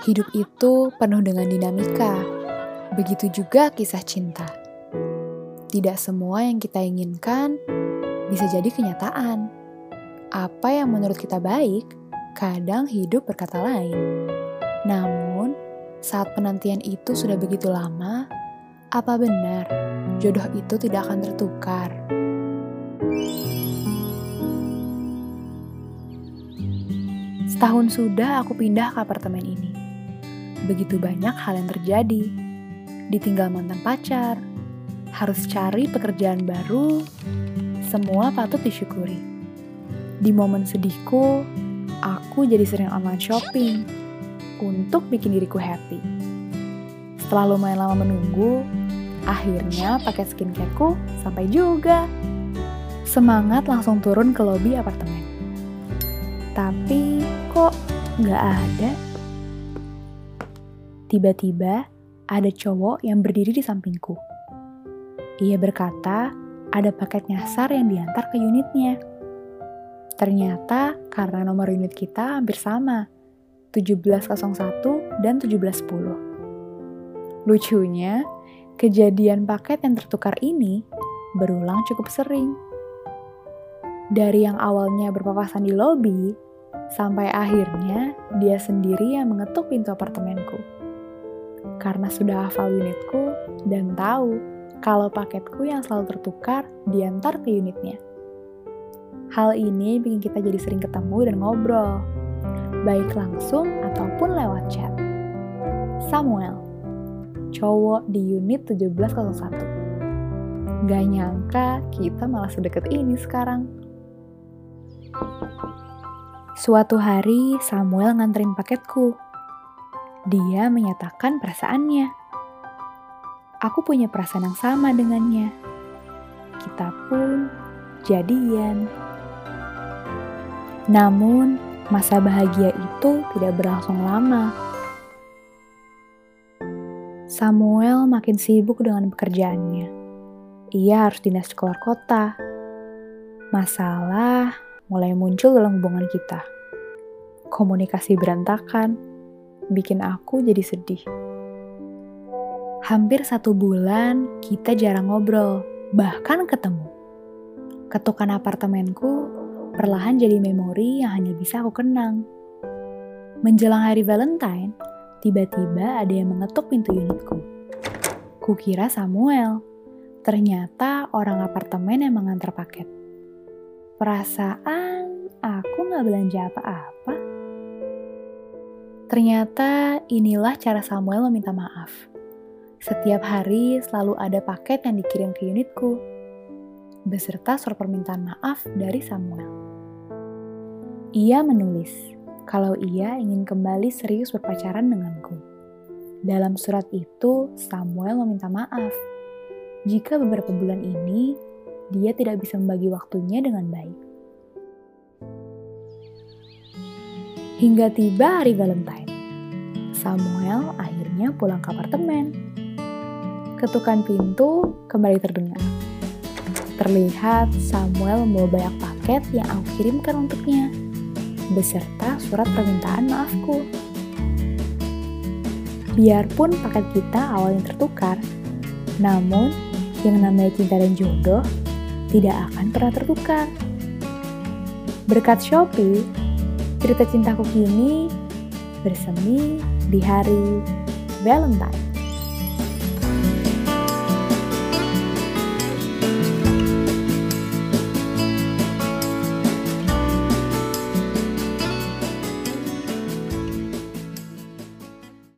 Hidup itu penuh dengan dinamika. Begitu juga kisah cinta. Tidak semua yang kita inginkan bisa jadi kenyataan. Apa yang menurut kita baik, kadang hidup berkata lain. Namun, saat penantian itu sudah begitu lama, apa benar jodoh itu tidak akan tertukar? Setahun sudah aku pindah ke apartemen ini. Begitu banyak hal yang terjadi. Ditinggal mantan pacar, harus cari pekerjaan baru, semua patut disyukuri. Di momen sedihku, aku jadi sering online shopping untuk bikin diriku happy. Setelah lumayan lama menunggu, akhirnya paket skincareku sampai juga. Semangat langsung turun ke lobi apartemen. Tapi kok nggak ada? Tiba-tiba ada cowok yang berdiri di sampingku. Ia berkata ada paket nyasar yang diantar ke unitnya. Ternyata karena nomor unit kita hampir sama, 1701 dan 1710. Lucunya, kejadian paket yang tertukar ini berulang cukup sering. Dari yang awalnya berpapasan di lobi, sampai akhirnya dia sendiri yang mengetuk pintu apartemenku. Karena sudah hafal unitku dan tahu kalau paketku yang selalu tertukar diantar ke unitnya. Hal ini bikin kita jadi sering ketemu dan ngobrol, baik langsung ataupun lewat chat. Samuel, cowok di unit 1701. Gak nyangka kita malah sedekat ini sekarang. Suatu hari, Samuel nganterin paketku. Dia menyatakan perasaannya. Aku punya perasaan yang sama dengannya. Kita pun jadian. Namun, masa bahagia itu tidak berlangsung lama. Samuel makin sibuk dengan pekerjaannya. Ia harus dinas keluar kota. Masalah mulai muncul dalam hubungan kita. Komunikasi berantakan, bikin aku jadi sedih. Hampir satu bulan kita jarang ngobrol, bahkan ketemu. Ketukan apartemenku perlahan jadi memori yang hanya bisa aku kenang. Menjelang hari Valentine, tiba-tiba ada yang mengetuk pintu unitku. Kukira Samuel, ternyata orang apartemen yang mengantar paket. Perasaan aku nggak belanja apa-apa. Ternyata inilah cara Samuel meminta maaf. Setiap hari selalu ada paket yang dikirim ke unitku, beserta surat permintaan maaf dari Samuel. Ia menulis kalau ia ingin kembali serius berpacaran denganku. Dalam surat itu, Samuel meminta maaf jika beberapa bulan ini dia tidak bisa membagi waktunya dengan baik. Hingga tiba hari Valentine, Samuel akhirnya pulang ke apartemen. Ketukan pintu kembali terdengar. Terlihat Samuel membawa banyak paket yang aku kirimkan untuknya, beserta surat permintaan maafku. Biarpun paket kita awalnya tertukar, namun yang namanya cinta dan jodoh tidak akan pernah tertukar. Berkat Shopee, cerita cintaku kini bersemi di hari Valentine.